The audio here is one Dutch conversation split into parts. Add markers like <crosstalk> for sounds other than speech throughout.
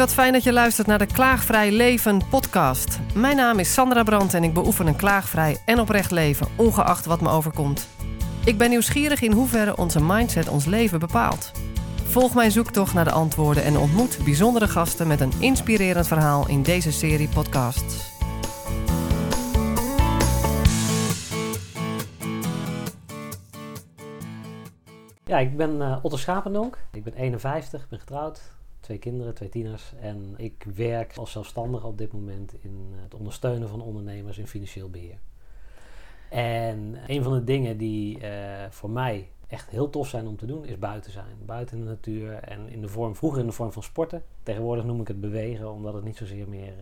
wat fijn dat je luistert naar de Klaagvrij Leven podcast. Mijn naam is Sandra Brandt en ik beoefen een klaagvrij en oprecht leven, ongeacht wat me overkomt. Ik ben nieuwsgierig in hoeverre onze mindset ons leven bepaalt. Volg mijn zoektocht naar de antwoorden en ontmoet bijzondere gasten met een inspirerend verhaal in deze serie podcasts. Ja, ik ben uh, Otto Schapendonk. Ik ben 51, ben getrouwd, twee kinderen, twee tieners. En ik werk als zelfstandige op dit moment in het ondersteunen van ondernemers in financieel beheer. En een van de dingen die uh, voor mij echt heel tof zijn om te doen, is buiten zijn. Buiten in de natuur en in de vorm, vroeger in de vorm van sporten. Tegenwoordig noem ik het bewegen, omdat het niet zozeer meer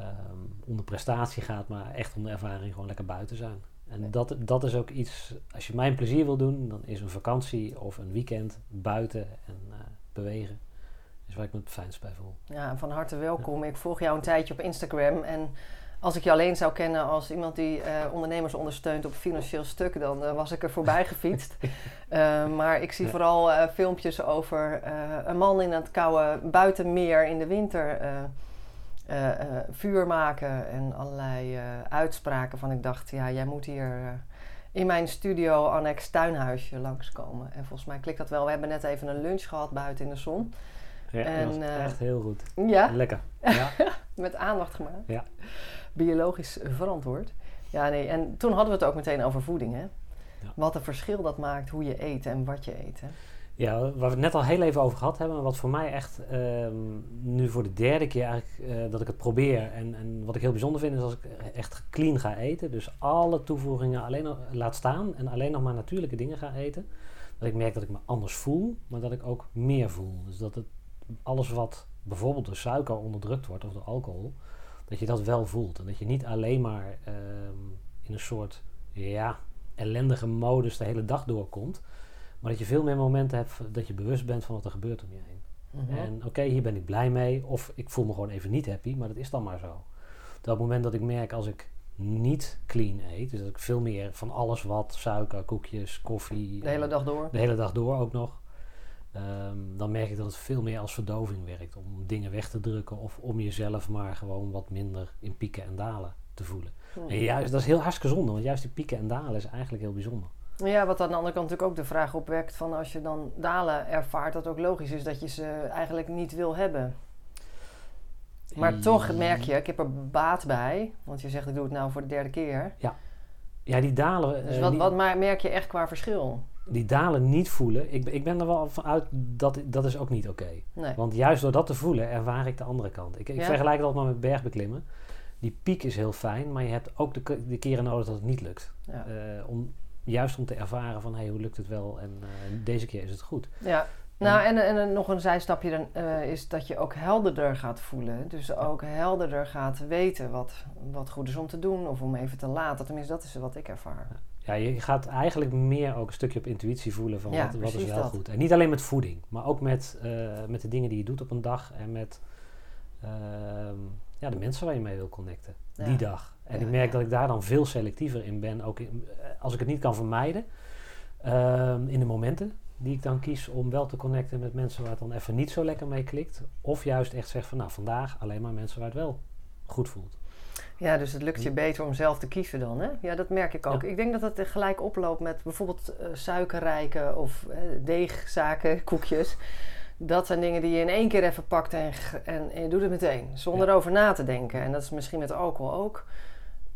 uh, um, om de prestatie gaat, maar echt om de ervaring gewoon lekker buiten zijn. En dat, dat is ook iets, als je mij een plezier wil doen, dan is een vakantie of een weekend buiten en uh, bewegen. Is waar ik me het fijnst bij voel. Ja, van harte welkom. Ja. Ik volg jou een tijdje op Instagram en als ik je alleen zou kennen als iemand die uh, ondernemers ondersteunt op financieel stuk, dan uh, was ik er voorbij gefietst. uh, <laughs> maar ik zie ja. vooral filmpjes over een man in het koude buitenmeer in de winter vuur maken en allerlei uitspraken van ik dacht, ja, jij moet hier in mijn studio annex tuinhuisje langskomen. En volgens mij klikt dat wel. We hebben net even een lunch gehad buiten in de zon. Ja, en, echt heel goed. Ja? Lekker. <laughs> Ja. Met aandacht gemaakt. Ja biologisch verantwoord. Ja, nee. En toen hadden we het ook meteen over voeding, hè? Ja. Wat een verschil dat maakt hoe je eet en wat je eet, hè? Ja, waar we het net al heel even over gehad hebben, wat voor mij echt um, nu voor de derde keer eigenlijk uh, dat ik het probeer en, en wat ik heel bijzonder vind is als ik echt clean ga eten, dus alle toevoegingen alleen nog laat staan en alleen nog maar natuurlijke dingen ga eten, dat ik merk dat ik me anders voel, maar dat ik ook meer voel. Dus dat het alles wat bijvoorbeeld door suiker onderdrukt wordt of door alcohol, dat je dat wel voelt. En dat je niet alleen maar um, in een soort ja, ellendige modus de hele dag doorkomt. Maar dat je veel meer momenten hebt dat je bewust bent van wat er gebeurt om je heen. Mm -hmm. En oké, okay, hier ben ik blij mee. Of ik voel me gewoon even niet happy, maar dat is dan maar zo. Op dat moment dat ik merk als ik niet clean eet, dus dat ik veel meer van alles wat, suiker, koekjes, koffie. De hele dag door? De hele dag door ook nog. Um, dan merk ik dat het veel meer als verdoving werkt. Om dingen weg te drukken of om jezelf maar gewoon wat minder in pieken en dalen te voelen. Hmm. En juist, dat is heel hartstikke zonde, want juist die pieken en dalen is eigenlijk heel bijzonder. Ja, wat aan de andere kant natuurlijk ook de vraag opwekt van als je dan dalen ervaart, dat ook logisch is dat je ze eigenlijk niet wil hebben. Maar toch merk je, ik heb er baat bij, want je zegt ik doe het nou voor de derde keer. Ja, ja die dalen. Dus wat, die, wat merk je echt qua verschil? Die dalen niet voelen, ik, ik ben er wel van uit dat dat is ook niet oké. Okay. Nee. Want juist door dat te voelen ervaar ik de andere kant. Ik, ik Ja? vergelijk het altijd maar met bergbeklimmen. Die piek is heel fijn, maar je hebt ook de, de keren nodig dat het niet lukt. Ja. Uh, om, juist om te ervaren van hey, hoe lukt het wel en uh, deze keer is het goed. Ja. Nou, en, en, en nog een zijstapje dan, uh, is dat je ook helderder gaat voelen. Dus ook helderder gaat weten wat, wat goed is om te doen of om even te laten. Tenminste, dat is wat ik ervaar. Ja, je gaat eigenlijk meer ook een stukje op intuïtie voelen van Ja, wat, wat is wel dat. goed. En niet alleen met voeding, maar ook met, uh, met de dingen die je doet op een dag en met ehm, ja, de mensen waar je mee wil connecten. Ja. Die dag. En Ja, ik merk ja. dat ik daar dan veel selectiever in ben. Ook in, eh, als ik het niet kan vermijden, ehm, in de momenten die ik dan kies om wel te connecten met mensen waar het dan even niet zo lekker mee klikt. Of juist echt zeg van nou vandaag alleen maar mensen waar het wel goed voelt. Ja, dus het lukt je beter om zelf te kiezen dan, hè? Ja, dat merk ik ook. Ja. Ik denk dat het gelijk oploopt met bijvoorbeeld eh, suikerrijke of eh, deegzaken, <laughs> koekjes. Dat zijn dingen die je in één keer even pakt en, en, en je doet het meteen. Zonder Ja. over na te denken. En dat is misschien met alcohol ook.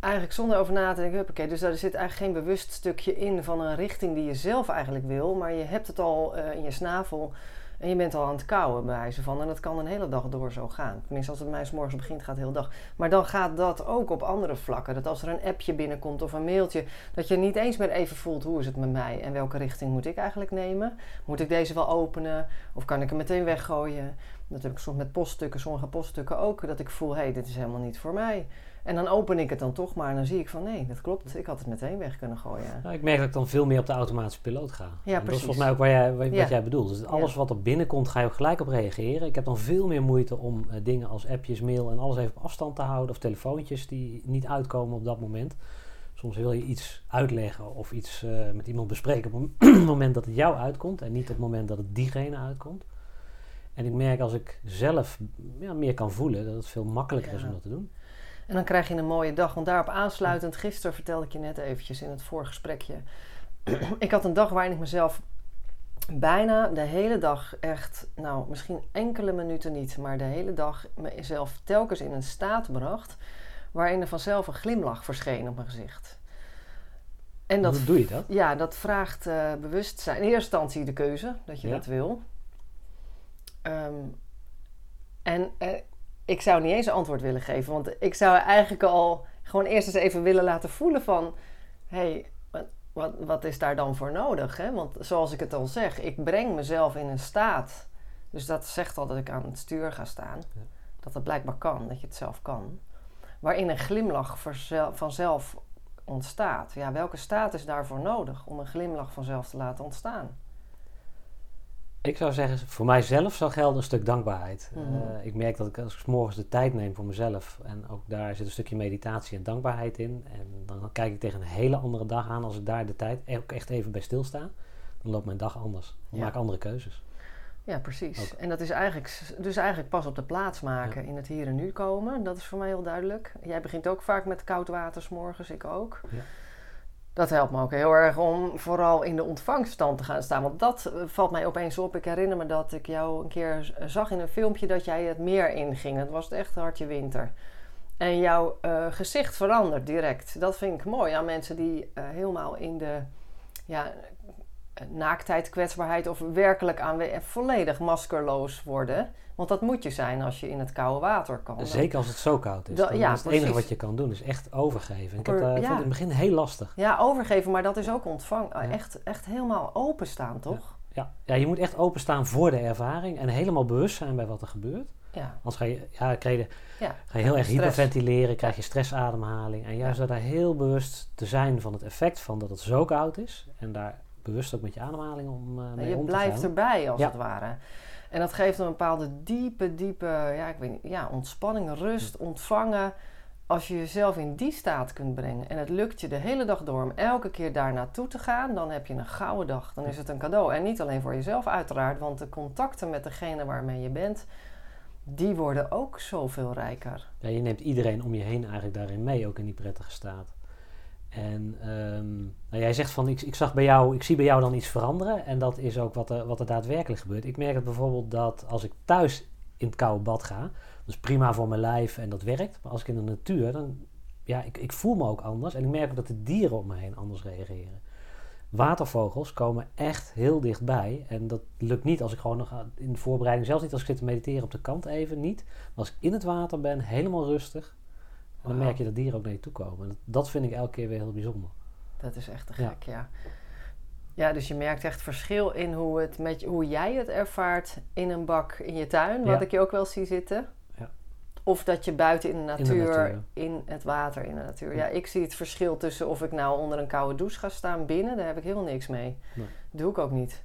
Eigenlijk zonder over na te denken. Huppakee. Dus daar zit eigenlijk geen bewust stukje in van een richting die je zelf eigenlijk wil. Maar je hebt het al eh, in je snavel. En je bent al aan het kauwen bij wijze van. En dat kan een hele dag door zo gaan. Tenminste, als het mij morgens begint, gaat het de hele dag. Maar dan gaat dat ook op andere vlakken. Dat als er een appje binnenkomt of een mailtje, dat je niet eens meer even voelt hoe is het met mij en welke richting moet ik eigenlijk nemen. Moet ik deze wel openen of kan ik hem meteen weggooien? Dat heb ik soms met poststukken, sommige poststukken ook, dat ik voel, hé, hey, dit is helemaal niet voor mij. En dan open ik het dan toch maar en dan zie ik van, nee, dat klopt, ik had het meteen weg kunnen gooien. Nou, ik merk dat ik dan veel meer op de automatische piloot ga. En dat is precies. volgens mij ook waar jij, wat, Ja. jij bedoelt. Dus alles wat er binnenkomt, ga je ook gelijk op reageren. Ik heb dan veel meer moeite om eh, dingen als appjes, mail en alles even op afstand te houden. Of telefoontjes die niet uitkomen op dat moment. Soms wil je iets uitleggen of iets eh, met iemand bespreken op het <clears throat> moment dat het jou uitkomt. En niet op het moment dat het diegene uitkomt. En ik merk als ik zelf ja, meer kan voelen, dat het veel makkelijker is Ja. om dat te doen. En dan krijg je een mooie dag. Want daarop aansluitend, gisteren vertelde ik je net eventjes in het voorgesprekje. <clears throat> ik had een dag waarin ik mezelf bijna de hele dag echt, nou misschien enkele minuten niet, maar de hele dag mezelf telkens in een staat bracht waarin er vanzelf een glimlach verscheen op mijn gezicht. En dat, Hoe doe je dat? ja, dat vraagt eh, bewustzijn. In eerste instantie de keuze, dat je Ja. dat wil. Ehm, en eh, ik zou niet eens een antwoord willen geven. Want ik zou eigenlijk al gewoon eerst eens even willen laten voelen van... Hé, hey, wat, wat, wat is daar dan voor nodig? Hè? Want zoals ik het al zeg, ik breng mezelf in een staat. Dus dat zegt al dat ik aan het stuur ga staan. Ja. Dat dat blijkbaar kan, dat je het zelf kan. Waarin een glimlach vanzelf ontstaat. Ja, welke staat is daarvoor nodig om een glimlach vanzelf te laten ontstaan? Ik zou zeggen, voor mijzelf zou gelden een stuk dankbaarheid. Mhm. Eh, ik merk dat ik als ik 's morgens de tijd neem voor mezelf, en ook daar zit een stukje meditatie en dankbaarheid in. En dan kijk ik tegen een hele andere dag aan als ik daar de tijd ook echt even bij stilsta. Dan loopt mijn dag anders. Dan Ja. maak ik andere keuzes. Ja, precies. Ook. En dat is eigenlijk, dus eigenlijk pas op de plaats maken, in het hier en nu komen. Dat is voor mij heel duidelijk. Jij begint ook vaak met koud water 's morgens, ik ook. Ja. Dat helpt me ook heel erg om vooral in de ontvangststand te gaan staan. Want dat eh, valt mij opeens op. Ik herinner me dat ik jou een keer z- zag in een filmpje dat jij het meer inging. Het was echt hartje winter. En jouw eh, gezicht verandert direct. Dat vind ik mooi aan mensen die eh, helemaal in de ja, eh, naaktheid, kwetsbaarheid of werkelijk aanwe- volledig maskerloos worden. Want dat moet je zijn als je in het koude water kan. Zeker als het zo koud is. Da- Dan ja, is het enige wat je kan doen, is echt overgeven. Ik heb, eh, vond het in het begin heel lastig. Ja, overgeven, maar dat is ook ontvang. Ja. Echt, echt helemaal openstaan, toch? Ja. ja, je moet echt openstaan voor de ervaring en helemaal bewust zijn bij wat er gebeurt. Ja. Anders ga je, ja, krijg je, ga je heel erg hyperventileren, krijg je stressademhaling. En juist door daar heel bewust te zijn van het effect van dat het zo koud is. En daar bewust ook met je ademhaling om, eh, mee je om te blijft gaan. erbij, als Ja. het ware. En dat geeft een bepaalde diepe, diepe ja, ik weet niet, ja, ontspanning, rust, ontvangen. Als je jezelf in die staat kunt brengen en het lukt je de hele dag door om elke keer daar naartoe te gaan, dan heb je een gouden dag. Dan is het een cadeau. En niet alleen voor jezelf uiteraard, want de contacten met degene waarmee je bent, die worden ook zoveel rijker. Ja, je neemt iedereen om je heen eigenlijk daarin mee, ook in die prettige staat. En ehm, nou, jij zegt van, ik, ik, zag bij jou, ik zie bij jou dan iets veranderen. En dat is ook wat er, wat er daadwerkelijk gebeurt. Ik merk het bijvoorbeeld dat als ik thuis in het koude bad ga, dat is prima voor mijn lijf en dat werkt. Maar als ik in de natuur, dan, ja, ik, ik voel me ook anders. En ik merk ook dat de dieren om me heen anders reageren. Watervogels komen echt heel dichtbij. En dat lukt niet als ik gewoon nog in de voorbereiding, zelfs niet als ik zit te mediteren op de kant even, niet. Maar als ik in het water ben, helemaal rustig, dan merk je dat dieren ook naar je toe komen. En dat, dat vind ik elke keer weer heel bijzonder. Dat is echt te gek, ja. ja. dus je merkt echt verschil in hoe, het met, hoe jij het ervaart in een bak in je tuin, wat Ja. ik je ook wel zie zitten. Ja. Of dat je buiten in de de natuur, in, het water in de natuur. Ja. Ik zie het verschil tussen of ik nou onder een koude douche ga staan binnen, daar heb ik helemaal niks mee. Nee. Doe ik ook niet.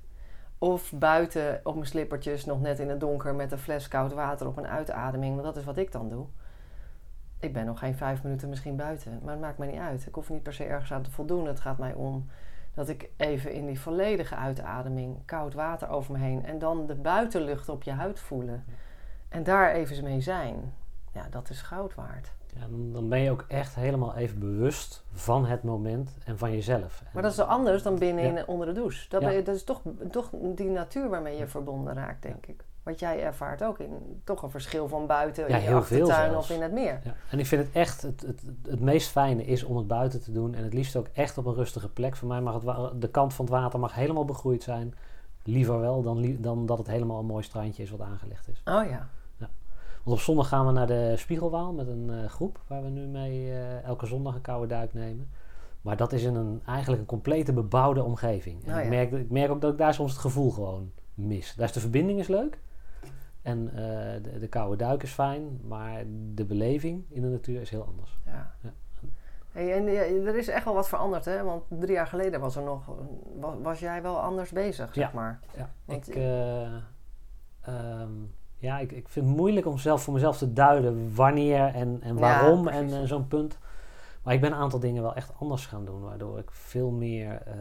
Of buiten op mijn slippertjes, nog net in het donker met een fles koud water op een uitademing. Want dat is wat ik dan doe. Ik ben nog geen vijf minuten misschien buiten, maar het maakt mij niet uit. Ik hoef niet per se ergens aan te voldoen. Het gaat mij om dat ik even in die volledige uitademing koud water over me heen en dan de buitenlucht op je huid voelen. En daar even mee zijn. Ja, dat is goud waard. Ja, dan, ben je ook echt helemaal even bewust van het moment en van jezelf. Maar dat is anders dan binnen Ja. onder de douche? Dat, Ja. ben je- dat is toch, toch die natuur waarmee je verbonden raakt, denk ik. Wat jij ervaart ook in toch een verschil van buiten Ja, in heel veel achtertuin of in het meer. Ja, en ik vind het echt, het, het, het meest fijne is om het buiten te doen. En het liefst ook echt op een rustige plek. Voor mij mag het, de kant van het water mag helemaal begroeid zijn. Liever wel dan, dan dat het helemaal een mooi strandje is wat aangelegd is. Oh ja. Want op zondag gaan we naar de Spiegelwaal met een eh, groep. Waar we nu mee eh, elke zondag een koude duik nemen. Maar dat is in een, eigenlijk een complete bebouwde omgeving. En Oh ja. ik, merk, ik merk ook dat ik daar soms het gevoel gewoon mis. Daar is de verbinding is leuk. En eh, de, de koude duik is fijn. Maar de beleving in de natuur is heel anders. ja. Ja. Hey, en ja, er is echt wel wat veranderd, hè? Want drie jaar geleden was er nog, was, was jij wel anders bezig, zeg Ja. maar. Ja, Want ik, eh, ehm, ja ik, ik vind het moeilijk om zelf voor mezelf te duiden wanneer en, en waarom en zo'n punt. Maar ik ben een aantal dingen wel echt anders gaan doen, waardoor ik veel meer, eh,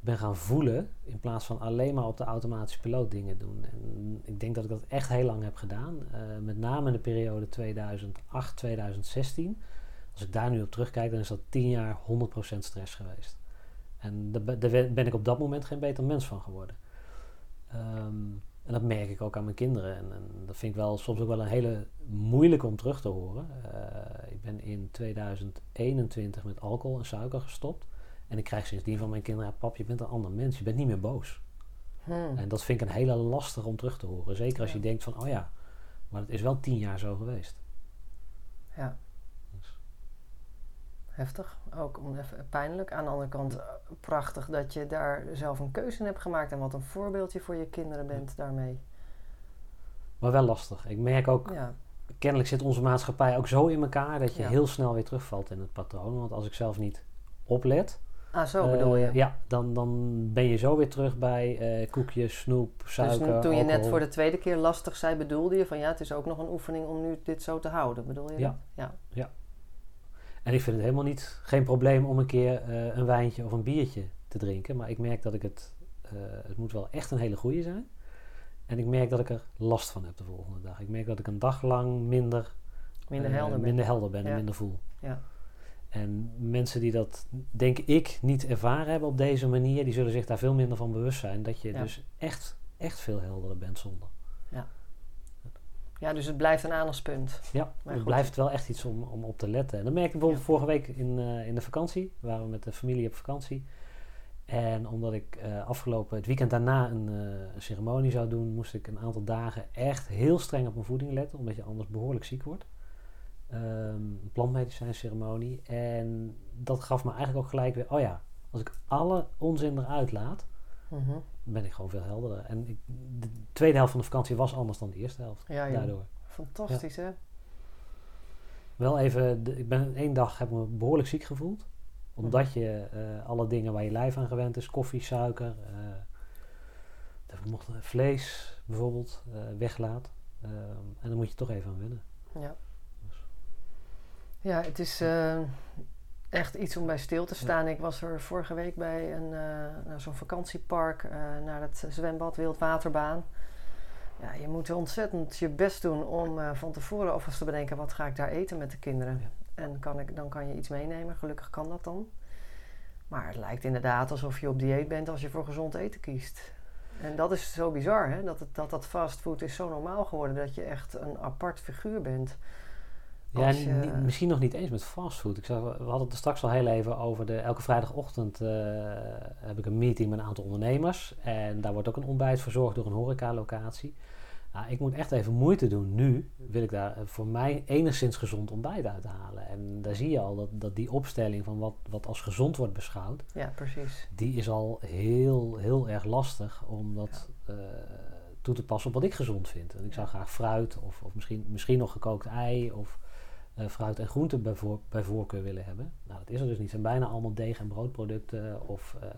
ben gaan voelen in plaats van alleen maar op de automatische piloot dingen doen. En ik denk dat ik dat echt heel lang heb gedaan. Uh, met name in de periode 2008-2016. Als ik daar nu op terugkijk, dan is dat 10 jaar 100% stress geweest. En daar ben ik op dat moment geen beter mens van geworden. Um, en dat merk ik ook aan mijn kinderen. En, en, dat vind ik wel soms ook wel een hele moeilijke om terug te horen. Uh, ik ben in 2021 met alcohol en suiker gestopt. En ik krijg sindsdien van mijn kinderen: pap, je bent een ander mens. Je bent niet meer boos. Hmm. En dat vind ik een hele lastig om terug te horen. Zeker als je denkt van, oh ja, maar het is wel tien jaar zo geweest. Ja. Dus. Heftig, ook pijnlijk. Aan de andere kant eh, prachtig dat je daar zelf een keuze in hebt gemaakt en wat een voorbeeldje voor je kinderen bent daarmee. Maar wel lastig. Ik merk ook, ja. kennelijk zit onze maatschappij ook zo in elkaar dat je heel snel weer terugvalt in het patroon. Want als ik zelf niet oplet, Ah, zo bedoel je? Eh, ja, dan, dan ben je zo weer terug bij uh, koekjes, snoep, suiker, Dus toen je net voor de tweede keer lastig zei, bedoelde je van ja, het is ook nog een oefening om nu dit zo te houden, bedoel je ja. Ja. ja. En ik vind het helemaal niet, geen probleem om een keer uh, een wijntje of een biertje te drinken. Maar ik merk dat ik het, het moet wel echt een hele goede zijn. En ik merk dat ik er last van heb de volgende dag. Ik merk dat ik een dag lang minder, minder helder ben, minder helder ben en minder voel. Ja. En mensen die dat, denk ik, niet ervaren hebben op deze manier, die zullen zich daar veel minder van bewust zijn. Dat je dus echt, echt veel helderder bent zonder. Ja. Ja, dus het blijft een aandachtspunt. Ja, het blijft wel echt iets om, om op te letten. En dat merkte ik bijvoorbeeld vorige week in, uh, in de vakantie. Waren we met de familie op vakantie. En omdat ik uh, afgelopen het weekend daarna een, uh, een, ceremonie zou doen, moest ik een aantal dagen echt heel streng op mijn voeding letten, omdat je anders behoorlijk ziek wordt um, plantmedicijnceremonie. En dat gaf me eigenlijk ook gelijk weer, oh ja, als ik alle onzin eruit laat, mhm. ben ik gewoon veel helderder. En ik, de tweede helft van de vakantie was anders dan de eerste helft. Ja, daardoor. Fantastisch, hè? Wel even, de, ik ben één dag heb me behoorlijk ziek gevoeld. Omdat mhm. je uh, alle dingen waar je lijf aan gewend is, koffie, suiker, uh, mocht, vlees bijvoorbeeld, uh, weglaat. Ehm, en dan moet je toch even aan wennen. Ja. Ja, het is uh, echt iets om bij stil te staan. Ik was er vorige week bij een, uh, zo'n vakantiepark uh, naar het zwembad Wildwaterbaan. Ja, je moet ontzettend je best doen om van tevoren alvast te bedenken wat ga ik daar eten met de kinderen. En kan ik, dan kan je iets meenemen. Gelukkig kan dat dan. Maar het lijkt inderdaad alsof je op dieet bent als je voor gezond eten kiest. En dat is zo bizar, hè? Dat, het, dat dat fastfood is zo normaal geworden dat je echt een apart figuur bent. Ja, misschien nog niet eens met fastfood. Ik zag, we hadden het er straks al heel even over de. Elke vrijdagochtend uh, heb ik een meeting met een aantal ondernemers. En daar wordt ook een ontbijt verzorgd door een horecalocatie. Nou, ik moet echt even moeite doen. Nu wil ik daar voor mij enigszins gezond ontbijt uithalen. En daar zie je al dat, dat die opstelling van wat, wat als gezond wordt beschouwd. Ja, precies. Die is al heel, heel erg lastig om dat uh, toe te passen op wat ik gezond vind. En ik zou graag fruit of, of misschien, misschien nog gekookt ei of fruit en groenten bij, voor, bij, voorkeur willen hebben. Nou, dat is er dus niet. Het zijn bijna allemaal deeg- en broodproducten of uh,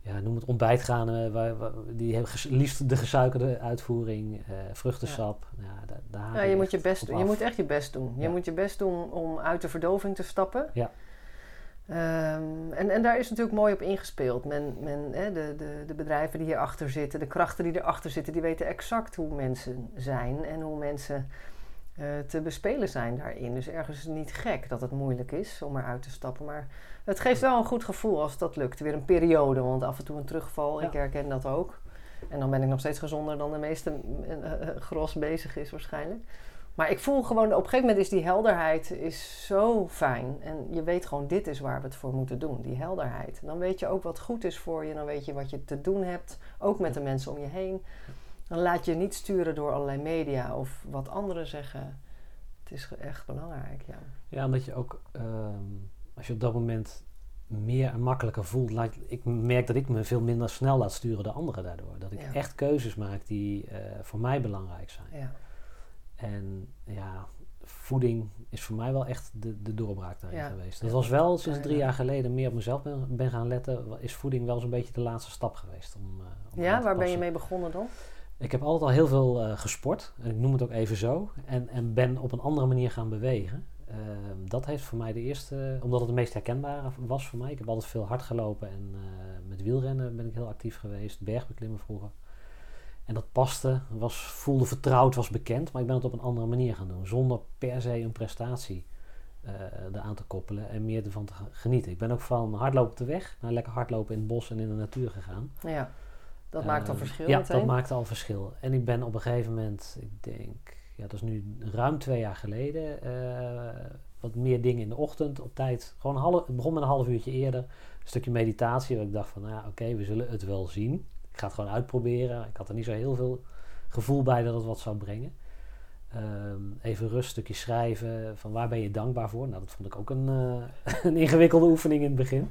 ja, noem het ontbijtgranen, waar, waar, die hebben liefst de gesuikerde uitvoering, uh, vruchtensap. Ja. ja, daar, daar ja je, moet je, best, je moet echt je best doen. Je moet je best doen om uit de verdoving te stappen. Ja. Um, en, en daar is natuurlijk mooi op ingespeeld. Men, men, hè, de, de, de bedrijven die hierachter zitten, de krachten die erachter zitten, die weten exact hoe mensen zijn en hoe mensen uh, te bespelen zijn daarin. Dus ergens is het niet gek dat het moeilijk is om eruit te stappen. Maar het geeft wel een goed gevoel als dat lukt. Weer een periode, want af en toe een terugval. Ik herken dat ook. En dan ben ik nog steeds gezonder dan de meeste uh, gros bezig is waarschijnlijk. Maar ik voel gewoon, op een gegeven moment is die helderheid is zo fijn. En je weet gewoon, dit is waar we het voor moeten doen, die helderheid. Dan weet je ook wat goed is voor je. Dan weet je wat je te doen hebt, ook met de mensen om je heen. Dan laat je niet sturen door allerlei media of wat anderen zeggen. Het is echt belangrijk, ja. Ja, omdat je ook, ehm, als je op dat moment meer en makkelijker voelt, laat, ik merk dat ik me veel minder snel laat sturen dan anderen daardoor. Dat ik echt keuzes maak die uh, voor mij belangrijk zijn. Ja. En ja, voeding is voor mij wel echt de, de doorbraak daarin geweest. Dat was wel sinds drie jaar geleden meer op mezelf ben, ben gaan letten, is voeding wel zo'n beetje de laatste stap geweest. Om, uh, om ja, waar ben je mee begonnen dan? Ik heb altijd al heel veel uh, gesport. En ik noem het ook even zo. En, en ben op een andere manier gaan bewegen. Ehm, dat heeft voor mij de eerste, omdat het de meest herkenbare was voor mij. Ik heb altijd veel hard gelopen en eh, met wielrennen ben ik heel actief geweest. Bergbeklimmen vroeger. En dat paste, was, voelde vertrouwd, was bekend, maar ik ben het op een andere manier gaan doen. Zonder per se een prestatie uh, eraan te koppelen en meer ervan te genieten. Ik ben ook van hardlopen op de weg naar lekker hardlopen in het bos en in de natuur gegaan. Ja, dat maakt al verschil Ja, meteen. dat maakt al verschil. En ik ben op een gegeven moment, ik denk, ja, dat is nu ruim twee jaar geleden, uh, wat meer dingen in de ochtend op tijd. Gewoon half, het begon met een half uurtje eerder. Een stukje meditatie, waar ik dacht van, nou ja, oké, we zullen het wel zien. Ik ga het gewoon uitproberen. Ik had er niet zo heel veel gevoel bij dat het wat zou brengen. Um, even rust, stukje schrijven. Van waar ben je dankbaar voor? Nou, dat vond ik ook een, uh, <laughs> een ingewikkelde oefening in het begin.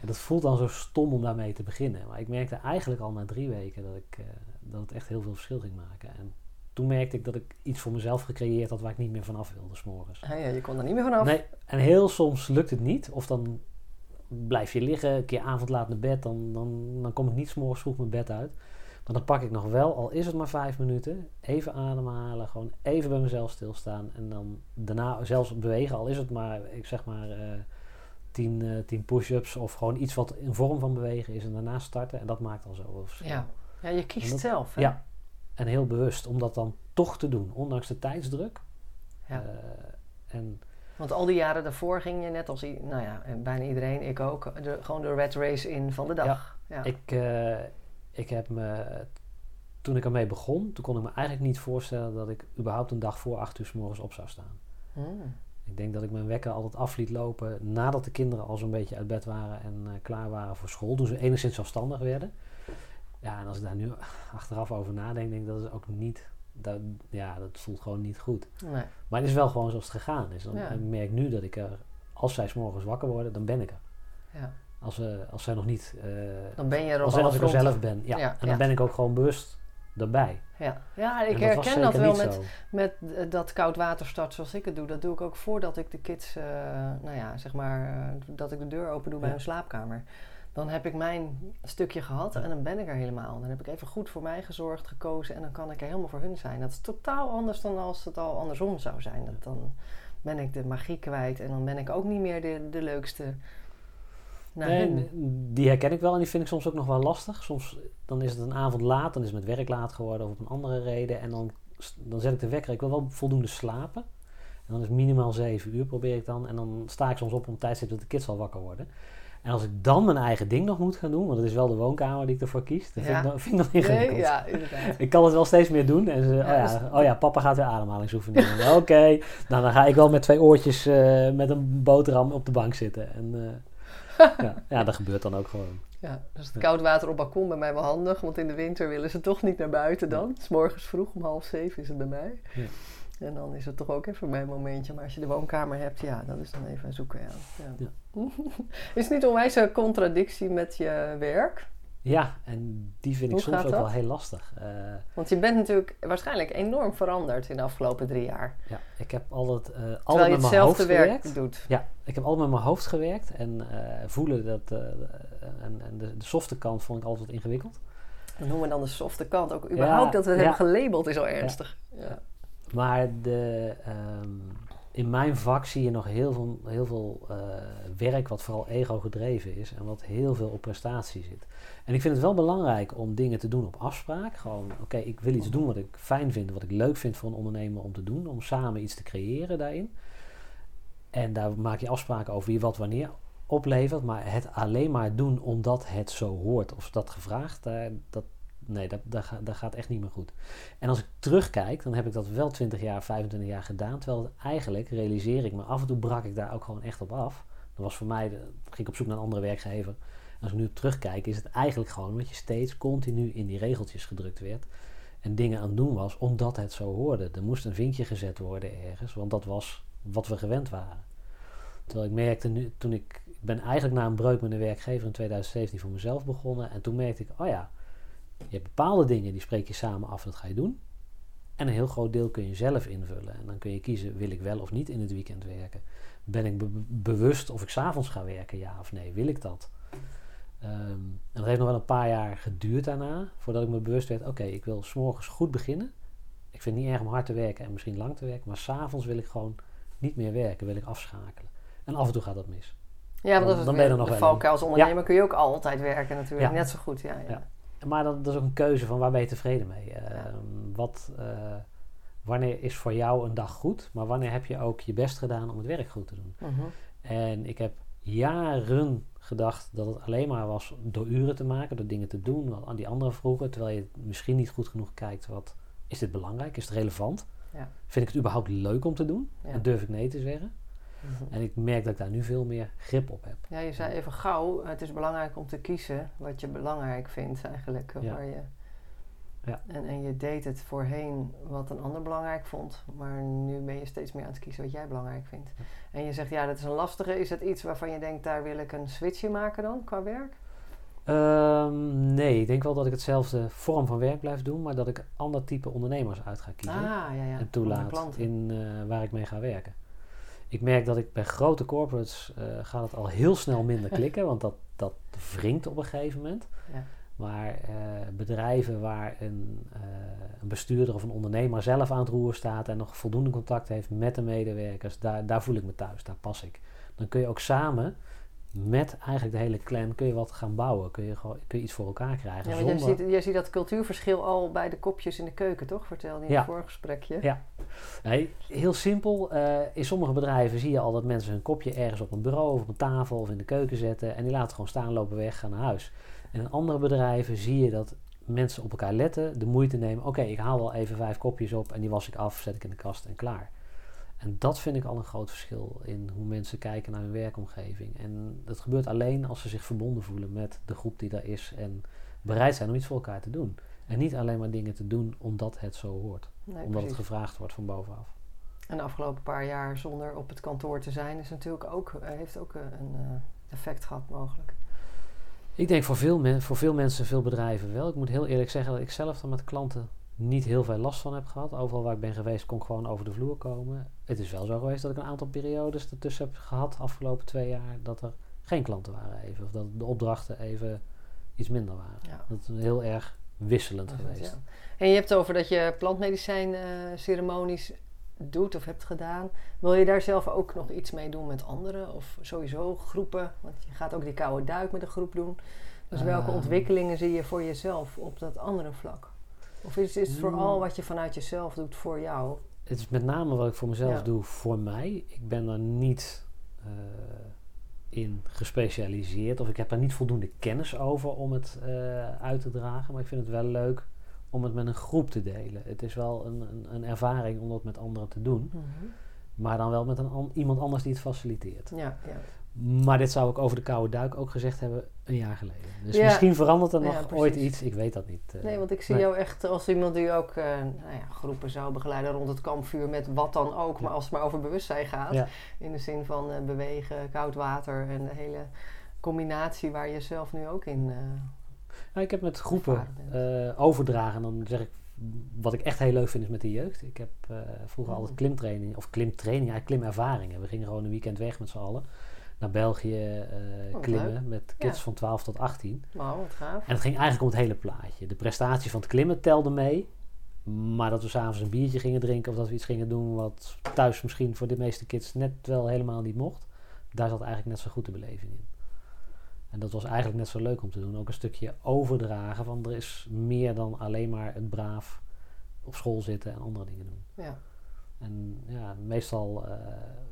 En dat voelt dan zo stom om daarmee te beginnen. Maar ik merkte eigenlijk al na drie weken dat, ik, uh, dat het echt heel veel verschil ging maken. En toen merkte ik dat ik iets voor mezelf gecreëerd had waar ik niet meer vanaf wilde, s'morgens. Ja, ja, je kon er niet meer vanaf. Nee, en heel soms lukt het niet. Of dan blijf je liggen, een keer avond laat naar bed. Dan, dan, dan kom ik niet s'morgens vroeg mijn bed uit. Maar dan pak ik nog wel, al is het maar vijf minuten, even ademhalen, gewoon even bij mezelf stilstaan en dan daarna zelfs bewegen, al is het maar, ik zeg maar, uh, tien, uh, tien push-ups of gewoon iets wat in vorm van bewegen is en daarna starten en dat maakt al zo verschil. Ja, ja je kiest dat, zelf. Hè? Ja, en heel bewust om dat dan toch te doen, ondanks de tijdsdruk. Ja. Uh, en want al die jaren daarvoor ging je net als nou ja, bijna iedereen, ik ook, de, gewoon de red race in van de dag. Ja, ja. Ik, uh, ik heb me, toen ik ermee begon, toen kon ik me eigenlijk niet voorstellen dat ik überhaupt een dag voor acht uur s morgens op zou staan. Hmm. Ik denk dat ik mijn wekker altijd af liet lopen nadat de kinderen al zo'n beetje uit bed waren en uh, klaar waren voor school. Toen ze enigszins zelfstandig werden. Ja, en als ik daar nu <laughs> achteraf over nadenk, denk ik dat is ook niet. Dat, ja, dat voelt gewoon niet goed. Nee. Maar het is wel gewoon zoals het gegaan is. Dan Ja. ik merk nu dat ik er, als zij s morgens wakker worden, dan ben ik er. Ja. Als, uh, als zij nog niet. Uh, Dan ben je er als, als ik er zelf ben. Ja. Ja, en dan ben ik ook gewoon bewust erbij. Ja, ja ik dat herken dat wel met, zo. met eh, dat koud waterstart zoals ik het doe. Dat doe ik ook voordat ik de kids, eh, nou ja, zeg maar, eh, dat ik de deur open doe bij hun slaapkamer. Dan heb ik mijn stukje gehad en dan ben ik er helemaal. Dan heb ik even goed voor mij gezorgd, gekozen en dan kan ik er helemaal voor hun zijn. Dat is totaal anders dan als het al andersom zou zijn. Dat dan ben ik de magie kwijt en dan ben ik ook niet meer de, de leukste naar Nee, hun. die herken ik wel en die vind ik soms ook nog wel lastig. Soms dan is het een avond laat, dan is het met werk laat geworden of op een andere reden. En dan, dan zet ik de wekker. Ik wil wel voldoende slapen. En dan is minimaal zeven uur probeer ik dan. En dan sta ik soms op om tijdstip dat de kids al wakker worden. En als ik dan mijn eigen ding nog moet gaan doen, want het is wel de woonkamer die ik ervoor kies, dan <laughs> vind, ik, dan, vind ik dat ingewikkeld. Nee, ja, inderdaad. Ik kan het wel steeds meer doen. En ze, Ja, oh, ja, dus- oh ja, papa gaat weer ademhalingsoefeningen. <laughs> Oké, nou dan ga ik wel met twee oortjes eh, met een boterham op de bank zitten. En eh, ja, ja, dat gebeurt dan ook gewoon. Ja, dus het koud water op balkon bij mij wel handig, want in de winter willen ze toch niet naar buiten dan. S morgens vroeg om half zeven is het bij mij. Ja. En dan is het toch ook even mijn momentje. Maar als je de woonkamer hebt, ja, dat is dan even zoeken. Ja. Ja. <laughs> is het niet onwijs een contradictie met je werk? Ja, en die vind ik soms ook dat? wel heel lastig. Eh, Want je bent natuurlijk waarschijnlijk enorm veranderd in de afgelopen drie jaar. ja, ik heb altijd, eh Terwijl altijd je met mijn hoofd hetzelfde werk gewerkt. doet. Ja, ik heb altijd met mijn hoofd gewerkt en eh, voelen dat. eh, en en de, de softe kant vond ik altijd wat ingewikkeld. Dan noemen we dan de softe kant. Ook überhaupt dat we het ja. hebben gelabeld is al ernstig. Ja. Maar de, ehm, in mijn vak zie je nog heel veel, heel veel eh, werk wat vooral ego gedreven is en wat heel veel op prestatie zit. En ik vind het wel belangrijk om dingen te doen op afspraak. Gewoon, oké, ik wil iets doen wat ik fijn vind, wat ik leuk vind voor een ondernemer om te doen, om samen iets te creëren daarin. En daar maak je afspraken over wie wat wanneer oplevert, maar het alleen maar doen omdat het zo hoort of dat gevraagd, daar, dat, nee, dat, dat, dat gaat echt niet meer goed. En als ik terugkijk, dan heb ik dat wel 20 jaar, 25 jaar gedaan. Terwijl eigenlijk realiseer ik me, af en toe brak ik daar ook gewoon echt op af. Dat was voor mij, ging ik op zoek naar een andere werkgever. Als ik nu terugkijk, is het eigenlijk gewoon omdat je steeds continu in die regeltjes gedrukt werd. En dingen aan het doen was, omdat het zo hoorde. Er moest een vinkje gezet worden ergens, want dat was wat we gewend waren. Terwijl ik merkte nu, toen ik, ik ben eigenlijk na een breuk met een werkgever in 2017 voor mezelf begonnen. En toen merkte ik, oh ja, je hebt bepaalde dingen die spreek je samen af, dat ga je doen. En een heel groot deel kun je zelf invullen. En dan kun je kiezen, wil ik wel of niet in het weekend werken? Ben ik be- bewust of ik s'avonds ga werken, ja of nee? Wil ik dat? Ehm, en dat heeft nog wel een paar jaar geduurd daarna, voordat ik me bewust werd, oké, ik wil s'morgens goed beginnen. Ik vind het niet erg om hard te werken en misschien lang te werken, maar s'avonds wil ik gewoon niet meer werken, wil ik afschakelen. En af en toe gaat dat mis. Ja, Dan- dat is dan ben je er nog de valkuil. Als ondernemer kun je ook altijd werken natuurlijk. Ja. Net zo goed, ja. ja. Maar dat, dat is ook een keuze van waar ben je tevreden mee. Ja. Ehm, wat, eh, wanneer is voor jou een dag goed, maar wanneer heb je ook je best gedaan om het werk goed te doen? Mhm. En ik heb jaren gedacht dat het alleen maar was door uren te maken, door dingen te doen, wat aan die anderen vroegen, terwijl je misschien niet goed genoeg kijkt wat is dit belangrijk, is het relevant? Ja. Vind ik het überhaupt leuk om te doen? Ja. En durf ik nee te zeggen? En ik merk dat ik daar nu veel meer grip op heb. Ja, je zei even gauw, het is belangrijk om te kiezen wat je belangrijk vindt eigenlijk. Ja. Waar je, Ja. en, en je deed het voorheen wat een ander belangrijk vond, maar nu ben je steeds meer aan het kiezen wat jij belangrijk vindt. En je zegt, ja, dat is een lastige. Is het iets waarvan je denkt, daar wil ik een switch in maken dan, qua werk? Ehm, nee, ik denk wel dat ik hetzelfde vorm van werk blijf doen, maar dat ik ander type ondernemers uit ga kiezen. Ah, ja, ja. en toelaat in eh, waar ik mee ga werken. Ik merk dat ik bij grote corporates eh, gaat het al heel snel minder <laughs> klikken, want dat, dat wringt op een gegeven moment. Ja. Maar eh, bedrijven waar een, eh, een bestuurder of een ondernemer zelf aan het roer staat en nog voldoende contact heeft met de medewerkers, daar, daar voel ik me thuis, daar pas ik. Dan kun je ook samen met eigenlijk de hele clan kun je wat gaan bouwen, kun je, gewoon, kun je iets voor elkaar krijgen. Ja, jij ziet, jij ziet dat cultuurverschil al bij de kopjes in de keuken, toch? Vertelde je in Ja. het vorige gesprekje. Ja. Nee, heel simpel. eh, in sommige bedrijven zie je al dat mensen hun kopje ergens op een bureau of op een tafel of in de keuken zetten. En die laten gewoon staan, lopen weg, gaan naar huis. En in andere bedrijven zie je dat mensen op elkaar letten, de moeite nemen. Oké, ik haal wel even vijf kopjes op en die was ik af, zet ik in de kast en klaar. En dat vind ik al een groot verschil in hoe mensen kijken naar hun werkomgeving. En dat gebeurt alleen als ze zich verbonden voelen met de groep die daar is en bereid zijn om iets voor elkaar te doen. En niet alleen maar dingen te doen omdat het zo hoort Nee, omdat het gevraagd wordt van bovenaf. En de afgelopen paar jaar zonder op het kantoor te zijn, is natuurlijk ook, eh, heeft ook eh, een eh, effect gehad mogelijk. Ik denk voor veel, men, voor veel mensen, veel bedrijven wel. Ik moet heel eerlijk zeggen dat ik zelf er met klanten niet heel veel last van heb gehad. Overal waar ik ben geweest kon ik gewoon over de vloer komen. Het is wel zo geweest dat ik een aantal periodes ertussen heb gehad, afgelopen twee jaar, dat er geen klanten waren even. Of dat de opdrachten even iets minder waren. Ja. Dat is heel erg wisselend geweest. ja. En je hebt het over dat je plantmedicijn eh, ceremonies doet of hebt gedaan. Wil je daar zelf ook nog iets mee doen met anderen? Of sowieso groepen? Want je gaat ook die koude duik met een groep doen. Dus welke Ehm. ontwikkelingen zie je voor jezelf op dat andere vlak? Of is, is het vooral Mm. wat je vanuit jezelf doet voor jou? Het is met name wat ik voor mezelf Ja. doe voor mij. Ik ben er niet eh, in gespecialiseerd of ik heb er niet voldoende kennis over om het eh, uit te dragen. Maar ik vind het wel leuk om het met een groep te delen. Het is wel een, een, een ervaring om dat met anderen te doen. Maar dan wel met een, an- iemand anders die het faciliteert. Ja, ja. Maar dit zou ik over de koude duik ook gezegd hebben een jaar geleden. Dus Ja. misschien verandert er nog ooit iets. Ik weet dat niet. eh. Nee, want ik zie Nee. jou echt als iemand die ook eh, nou ja, groepen zou begeleiden rond het kampvuur met wat dan ook. Maar als het maar over bewustzijn gaat, in de zin van eh, bewegen, koud water en de hele combinatie waar je zelf nu ook in. Nou, ik heb met groepen overdragen. Dan zeg ik, wat ik echt heel leuk vind is met de jeugd. Ik heb vroeger Mm. altijd klimtraining, of klimtraining, ja, klimervaringen. We gingen gewoon een weekend weg met z'n allen. Naar België eh, wat klimmen leuk. met kids Ja. van 12 tot 18. Wauw, wat gaaf. En het ging eigenlijk om het hele plaatje. De prestatie van het klimmen telde mee. Maar dat we s'avonds een biertje gingen drinken of dat we iets gingen doen wat thuis misschien voor de meeste kids net wel helemaal niet mocht. Daar zat eigenlijk net zo goed de beleving in. En dat was eigenlijk net zo leuk om te doen. Ook een stukje overdragen van er is meer dan alleen maar het braaf op school zitten en andere dingen doen. Ja. En ja, meestal eh,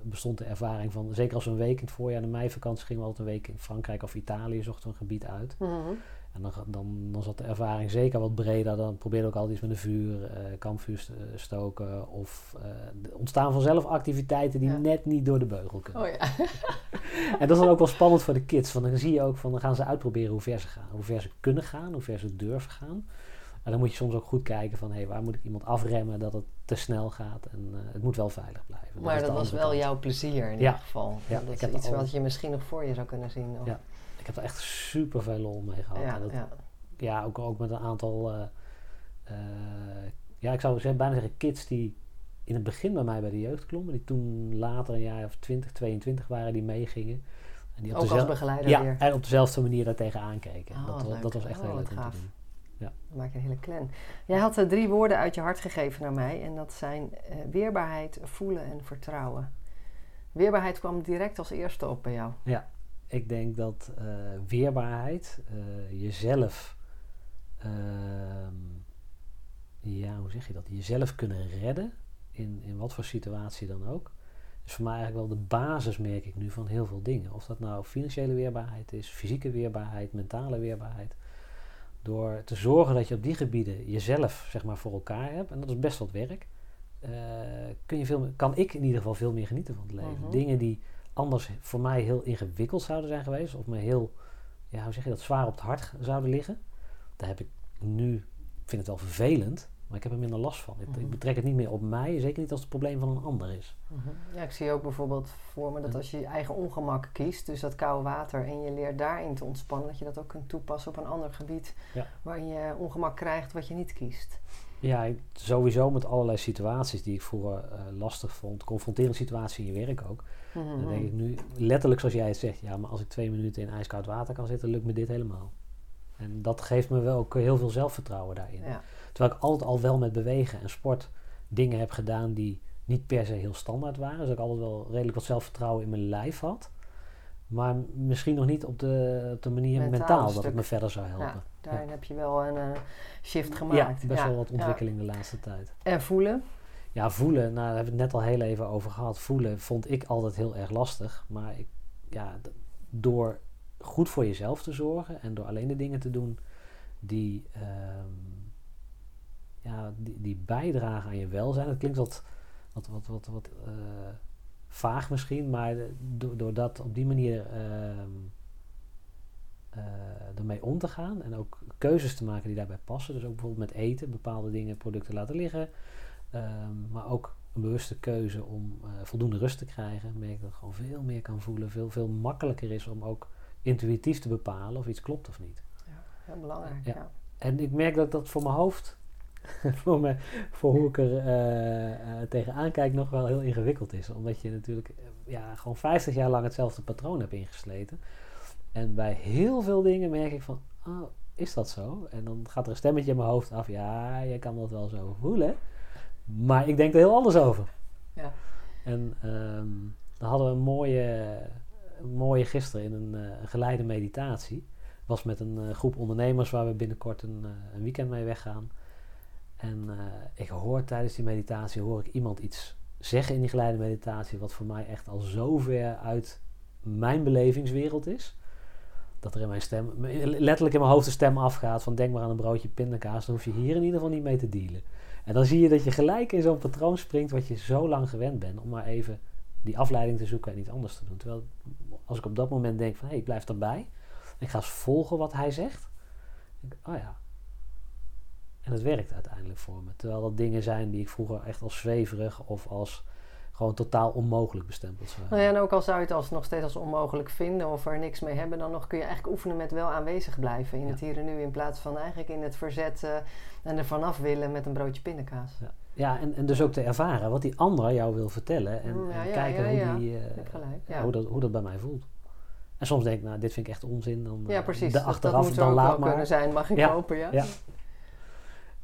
bestond de ervaring van, zeker als we een week in het voorjaar, de meivakantie gingen we altijd een week in Frankrijk of Italië, zochten we een gebied uit. Mhm. En dan, dan, dan zat de ervaring zeker wat breder. Dan probeerde ook altijd iets met een vuur, eh kampvuur eh, stoken. Of er ontstaan vanzelf activiteiten die Ja. net niet door de beugel kunnen. Oh ja. <laughs> En dat is dan ook wel spannend voor de kids. Want dan zie je ook van, dan gaan ze uitproberen hoe ver ze gaan. Hoe ver ze kunnen gaan, hoe ver ze durven gaan. En dan moet je soms ook goed kijken van, hé, hey, waar moet ik iemand afremmen dat het te snel gaat. En eh, het moet wel veilig blijven. Maar dat was wel kant. jouw plezier in Ja. ieder geval. Ja, dat ik is heb iets al- wat je misschien nog voor je zou kunnen zien. Of, Ja. Ik heb er echt super veel lol mee gehad. ja, En dat, ja. ja, ook, ook met een aantal, eh, eh, ja, ik zou zeggen, bijna zeggen kids die in het begin bij mij bij de jeugd klommen, die toen later een jaar of 20, 22 waren, die meegingen. En die op Ook als dezel- begeleider ja, weer. en op dezelfde manier daar tegenaan keken. Oh, dat, dat was echt Oh, heel wat leuk om te gaaf. Dan maak je een hele clan. Jij had eh, drie woorden uit je hart gegeven naar mij. En dat zijn eh, weerbaarheid, voelen en vertrouwen. Weerbaarheid kwam direct als eerste op bij jou. Ja, ik denk dat uh, weerbaarheid, jezelf, ehm, ja, hoe zeg je dat? Jezelf kunnen redden in, in wat voor situatie dan ook. is voor mij eigenlijk wel de basis, merk ik nu, van heel veel dingen. Of dat nou financiële weerbaarheid is, fysieke weerbaarheid, mentale weerbaarheid. Door te zorgen dat je op die gebieden jezelf zeg maar, voor elkaar hebt, en dat is best wat werk, uh, kun je veel, kan ik in ieder geval veel meer genieten van het leven. Mhm. Dingen die anders voor mij heel ingewikkeld zouden zijn geweest, of me heel, ja, hoe zeg je dat, zwaar op het hart zouden liggen. Daar heb ik nu, ik vind het wel vervelend, maar ik heb er minder last van. Ik, Mhm. ik betrek het niet meer op mij, zeker niet als het probleem van een ander is. Ja, ik zie ook bijvoorbeeld voor me dat als je je eigen ongemak kiest, dus dat koude water, en je leert daarin te ontspannen, dat je dat ook kunt toepassen op een ander gebied Ja. waarin je ongemak krijgt wat je niet kiest. Ja, ik- sowieso met allerlei situaties die ik vroeger eh, lastig vond. Confronterende situaties in je werk ook. Dan denk ik nu, letterlijk zoals jij het zegt, ja, maar als ik twee minuten in ijskoud water kan zitten, lukt me dit helemaal. En dat geeft me wel ook heel veel zelfvertrouwen daarin. Ja. Terwijl ik altijd al wel met bewegen en sport dingen heb gedaan die niet per se heel standaard waren. Dus ik altijd wel redelijk wat zelfvertrouwen in mijn lijf had. Maar misschien nog niet op de, op de manier Mentaal mentaal, dat het me verder zou helpen. Ja, daarin heb je wel een eh, shift Ja, gemaakt. best Ja, wel wat ontwikkeling de laatste tijd. En voelen? Ja, voelen, nou, daar hebben we het net al heel even over gehad. Voelen vond ik altijd heel erg lastig. Maar ik, ja, door goed voor jezelf te zorgen en door alleen de dingen te doen die, ehm, ja, die, die bijdragen aan je welzijn. Dat klinkt wat, wat, wat, wat, wat eh, vaag misschien, maar de- do- door dat op die manier ehm, eh, ermee om te gaan en ook keuzes te maken die daarbij passen. Dus ook bijvoorbeeld met eten, bepaalde dingen, producten laten liggen. Ehm, maar ook een bewuste keuze om eh, voldoende rust te krijgen. Merk ik dat ik gewoon veel meer kan voelen. Veel, veel makkelijker is om ook intuïtief te bepalen of iets klopt of niet. Heel belangrijk, Ja. ja. En ik merk dat dat voor mijn hoofd, <laughs> voor, me, voor hoe ik er eh, eh, tegenaan kijk, nog wel heel ingewikkeld is. Omdat je natuurlijk eh, ja, gewoon 50 jaar lang hetzelfde patroon hebt ingesleten. En bij heel veel dingen merk ik van, oh, is dat zo? En dan gaat er een stemmetje in mijn hoofd af, ja, je kan dat wel zo voelen. Maar ik denk er heel anders over. Ja. En ehm dan hadden we een mooie, een mooie gisteren in een, geleide meditatie. was met een groep ondernemers waar we binnenkort een, een weekend mee weggaan. En eh, ik hoor tijdens die meditatie hoor ik iemand iets zeggen in die geleide meditatie wat voor mij echt al zo ver uit mijn belevingswereld is. Dat er in mijn stem, letterlijk in mijn hoofd de stem afgaat van denk maar aan een broodje pindakaas, dan hoef je hier in ieder geval niet mee te dealen. En dan zie je dat je gelijk in zo'n patroon springt wat je zo lang gewend bent om maar even die afleiding te zoeken en iets anders te doen. Terwijl als ik op dat moment denk van hé, hey, ik blijf erbij. Ik ga eens volgen wat hij zegt. ik, oh ja. En het werkt uiteindelijk voor me. Terwijl dat dingen zijn die ik vroeger echt als zweverig of als gewoon totaal onmogelijk bestempeld zou Nou ja, en ook al zou je het als, nog steeds als onmogelijk vinden of er niks mee hebben, dan nog kun je eigenlijk oefenen met wel aanwezig blijven in Ja. het hier en nu. In plaats van eigenlijk in het verzet en er vanaf willen met een broodje pindakaas. Ja, ja en, en dus ook te ervaren wat die ander jou wil vertellen. En, Mm, ja, en ja, kijken hoe. Die, eh, hoe, dat, hoe dat bij mij voelt. En soms denk ik, nou, dit vind ik echt onzin. Dan, ja eh, precies. de achteraf, dat moet er dan ook laat wel maar. kunnen zijn, mag ik Ja. hopen. Ja?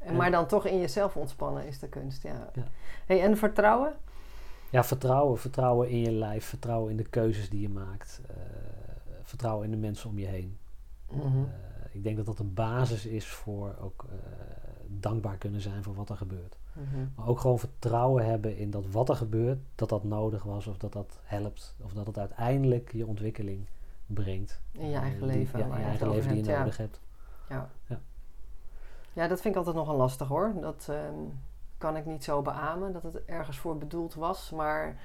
En, maar dan toch in jezelf ontspannen is de kunst. Ja. Ja. Hey, en vertrouwen? Ja, vertrouwen. Vertrouwen in je lijf. Vertrouwen in de keuzes die je maakt. eh, vertrouwen in de mensen om je heen. Mhm. Eh, ik denk dat dat een basis is voor ook eh, dankbaar kunnen zijn voor wat er gebeurt. Mhm. Maar ook gewoon vertrouwen hebben in dat wat er gebeurt, dat dat nodig was of dat dat helpt. Of dat het uiteindelijk je ontwikkeling brengt. In je eigen die- leven, Ja, in je eigen leven die je nodig hebt. Ja. Ja. Ja, dat vind ik altijd nogal lastig hoor. Dat ehm, kan ik niet zo beamen, dat het ergens voor bedoeld was. Maar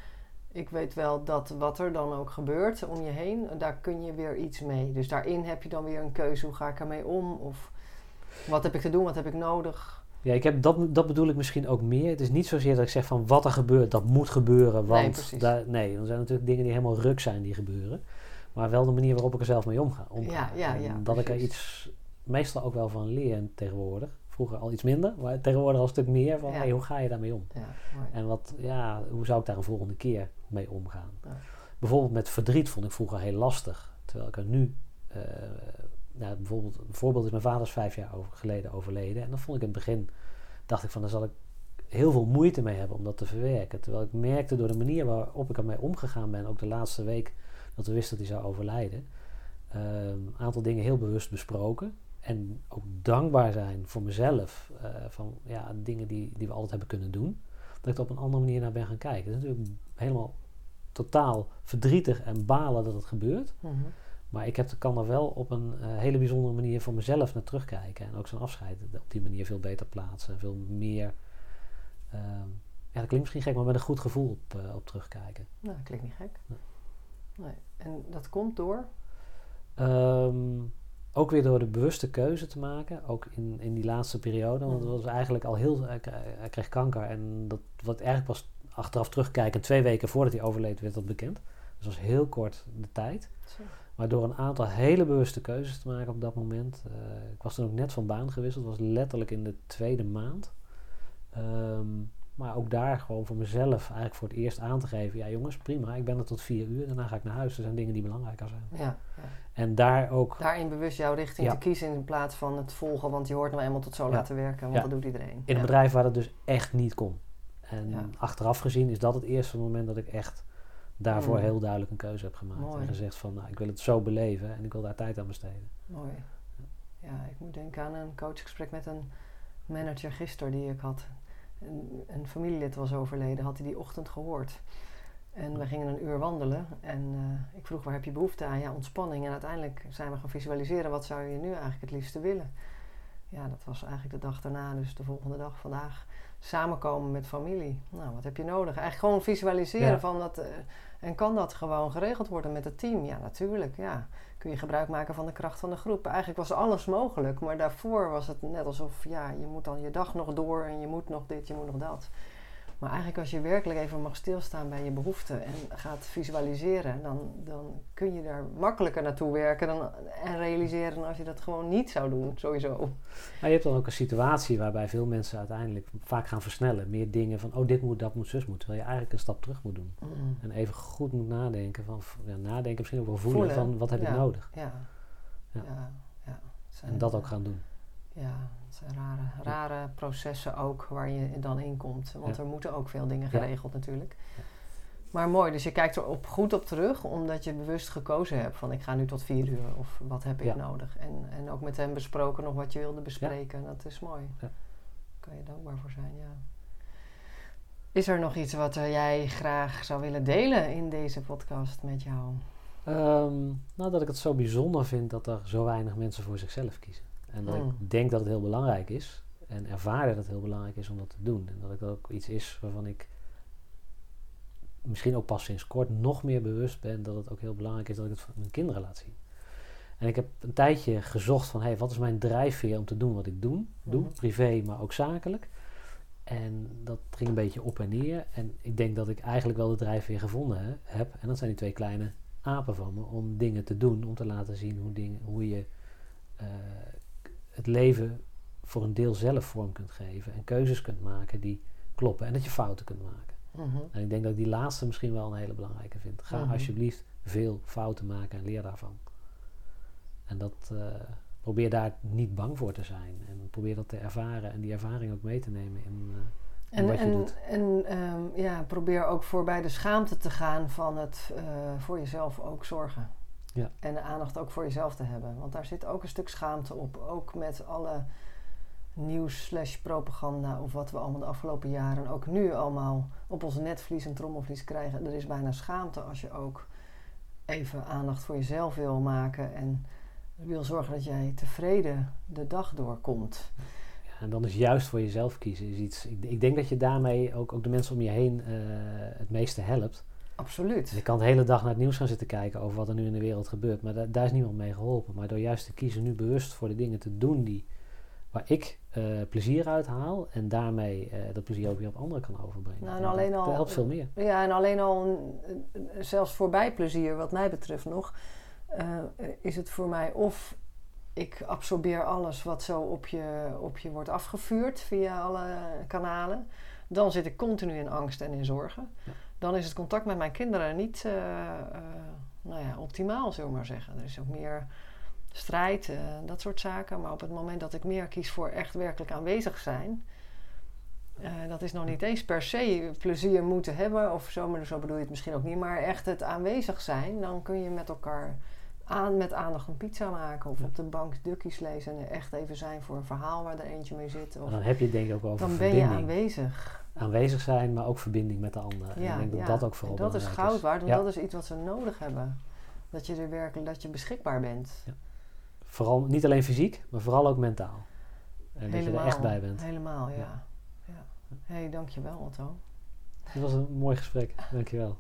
ik weet wel dat wat er dan ook gebeurt om je heen, daar kun je weer iets mee. Dus daarin heb je dan weer een keuze. Hoe ga ik ermee om? Of wat heb ik te doen? Wat heb ik nodig? Ja, ik heb, dat, dat bedoel ik misschien ook meer. Het is niet zozeer dat ik zeg van wat er gebeurt, dat moet gebeuren. Nee, Want precies. daar, nee, dan zijn natuurlijk dingen die helemaal ruk zijn die gebeuren. Maar wel de manier waarop ik er zelf mee omga. omga. Ja, ja, En ja, dat ik er iets meestal ook wel van leer tegenwoordig. Vroeger al iets minder, maar tegenwoordig al een stuk meer van Ja. hey, hoe ga je daarmee om? Ja. En wat, ja, hoe zou ik daar een volgende keer mee omgaan? Bijvoorbeeld met verdriet vond ik vroeger heel lastig. Terwijl ik er nu, eh, nou, bijvoorbeeld, een voorbeeld is mijn vader is vijf jaar over, geleden overleden. En dan vond ik in het begin, dacht ik van, dan zal ik heel veel moeite mee hebben om dat te verwerken. Terwijl ik merkte door de manier waarop ik ermee omgegaan ben, ook de laatste week dat we wisten dat hij zou overlijden, een aantal dingen heel bewust besproken. En ook dankbaar zijn voor mezelf, uh, van ja, dingen die, die we altijd hebben kunnen doen. Dat ik er op een andere manier naar ben gaan kijken. Het is natuurlijk helemaal totaal verdrietig en balen dat het gebeurt. Mhm. Maar ik heb, kan er wel op een uh, hele bijzondere manier voor mezelf naar terugkijken. En ook zijn afscheid op die manier veel beter plaatsen. Veel meer, uh, ja dat klinkt misschien gek, maar met een goed gevoel op, uh, op terugkijken. Nou, dat klinkt niet gek. Nee. nee. En dat komt door? Um, ook weer door de bewuste keuze te maken, ook in, in die laatste periode. Want het was eigenlijk al heel. Hij kreeg kanker en dat wat eigenlijk pas achteraf terugkijken, twee weken voordat hij overleed, werd dat bekend. Dus dat was heel kort de tijd. Maar door een aantal hele bewuste keuzes te maken op dat moment. Uh, ik was toen ook net van baan gewisseld, was letterlijk in de tweede maand. Um, maar ook daar gewoon voor mezelf eigenlijk voor het eerst aan te geven. Ja jongens, prima, ik ben er tot vier uur. Daarna ga ik naar huis. Er zijn dingen die belangrijker zijn. Ja, ja. En daar ook... Daarin bewust jouw richting te kiezen in plaats van het volgen. Want je hoort nou eenmaal tot zo laten werken. Want dat doet iedereen. In een bedrijf waar dat dus echt niet kon. En achteraf gezien is dat het eerste moment dat ik echt daarvoor mm. heel duidelijk een keuze heb gemaakt. Mooi. En gezegd van, nou, ik wil het zo beleven en ik wil daar tijd aan besteden. Mooi. Ja, ik moet denken aan een coachgesprek met een manager gisteren die ik had een, een, familielid was overleden, had hij die ochtend gehoord. En we gingen een uur wandelen en uh, ik vroeg waar heb je behoefte aan? Ja, ontspanning. En uiteindelijk zijn we gaan visualiseren wat zou je nu eigenlijk het liefste willen. Ja, dat was eigenlijk de dag daarna, dus de volgende dag vandaag. Samenkomen met familie. Nou, wat heb je nodig? Eigenlijk gewoon visualiseren van dat. Uh, en kan dat gewoon geregeld worden met het team? Ja, natuurlijk. Ja kun je gebruik maken van de kracht van de groep. Eigenlijk was alles mogelijk, maar daarvoor was het net alsof ja, je moet dan je dag nog door en je moet nog dit, je moet nog dat. Maar eigenlijk als je werkelijk even mag stilstaan bij je behoeften en gaat visualiseren, dan, dan kun je daar makkelijker naartoe werken dan, en realiseren dan als je dat gewoon niet zou doen, sowieso. Maar je hebt dan ook een situatie waarbij veel mensen uiteindelijk vaak gaan versnellen. Meer dingen van, oh dit moet, dat moet, zus moet. Terwijl je eigenlijk een stap terug moet doen. Mm. En even goed moet nadenken, van, ja, nadenken misschien ook wel voelen, van wat heb ik nodig. Ja. Ja. ja. en dat ook gaan doen. Ja, het zijn rare, rare processen ook waar je dan in komt. Want er moeten ook veel dingen geregeld natuurlijk. Maar mooi, dus je kijkt er op, goed op terug, omdat je bewust gekozen hebt van ik ga nu tot vier uur of wat heb ik nodig. En, en ook met hem besproken nog wat je wilde bespreken. Dat is mooi. Daar kan je dankbaar voor zijn, ja. Is er nog iets wat jij graag zou willen delen in deze podcast met jou? Ehm, nou, dat ik het zo bijzonder vind dat er zo weinig mensen voor zichzelf kiezen. En dat ik hmm. denk dat het heel belangrijk is. En ervaar dat het heel belangrijk is om dat te doen. En dat het ook iets is waarvan ik misschien ook pas sinds kort nog meer bewust ben dat het ook heel belangrijk is dat ik het van mijn kinderen laat zien. En ik heb een tijdje gezocht van, hey, wat is mijn drijfveer om te doen wat ik doen, doe, hmm. privé, maar ook zakelijk. En dat ging een beetje op en neer. En ik denk dat ik eigenlijk wel de drijfveer gevonden heb. En dat zijn die twee kleine apen van me, om dingen te doen, om te laten zien hoe, dingen, hoe je uh, het leven voor een deel zelf vorm kunt geven en keuzes kunt maken die kloppen en dat je fouten kunt maken. Mhm. En ik denk dat ik die laatste misschien wel een hele belangrijke vind. Ga mhm. alsjeblieft veel fouten maken en leer daarvan. En dat uh, probeer daar niet bang voor te zijn en probeer dat te ervaren en die ervaring ook mee te nemen in, uh, en, wat je en, doet. En um, ja, probeer ook voorbij de schaamte te gaan van het uh, voor jezelf ook zorgen. Ja. En de aandacht ook voor jezelf te hebben. Want daar zit ook een stuk schaamte op. Ook met alle nieuws slash propaganda of wat we allemaal de afgelopen jaren ook nu allemaal op ons netvlies en trommelvlies krijgen. Er is bijna schaamte als je ook even aandacht voor jezelf wil maken en wil zorgen dat jij tevreden de dag doorkomt. Ja, en dan is juist voor jezelf kiezen is iets. Ik, ik denk dat je daarmee ook, ook de mensen om je heen uh, het meeste helpt. Absoluut. Dus ik kan de hele dag naar het nieuws gaan zitten kijken over wat er nu in de wereld gebeurt. Maar daar is niemand mee geholpen. Maar door juist te kiezen nu bewust voor de dingen te doen die, waar ik uh, plezier uit haal. En daarmee uh, dat plezier ook weer op anderen kan overbrengen. Nou, en alleen dat, al, helpt veel meer. Ja, en alleen al zelfs voorbij plezier wat mij betreft nog. Uh, is het voor mij of ik absorbeer alles wat zo op je, op je wordt afgevuurd via alle kanalen. Dan zit ik continu in angst en in zorgen. Ja dan is het contact met mijn kinderen niet uh, nou ja, optimaal, zullen we maar zeggen. Er is ook meer strijd, uh, dat soort zaken. Maar op het moment dat ik meer kies voor echt werkelijk aanwezig zijn, Eh, dat is nog niet eens per se plezier moeten hebben, of zo, maar zo bedoel je het misschien ook niet, maar echt het aanwezig zijn. Dan kun je met elkaar aan, met aandacht een pizza maken of Ja. op de bank dukkies lezen en er echt even zijn voor een verhaal waar er eentje mee zit. Of, En dan heb je het denk ik ook over dan ben je aanwezig. Aanwezig zijn, maar ook verbinding met de ander. en ik denk dat dat ook vooral en dat is goud waard, want dat is iets wat ze nodig hebben. Dat je er werkelijk, dat je beschikbaar bent. Vooral niet alleen fysiek, maar vooral ook mentaal. En dat je er echt bij bent. Helemaal, ja. Ja. ja. Hé, hey, dankjewel Otto. Dit was een mooi gesprek. Dankjewel.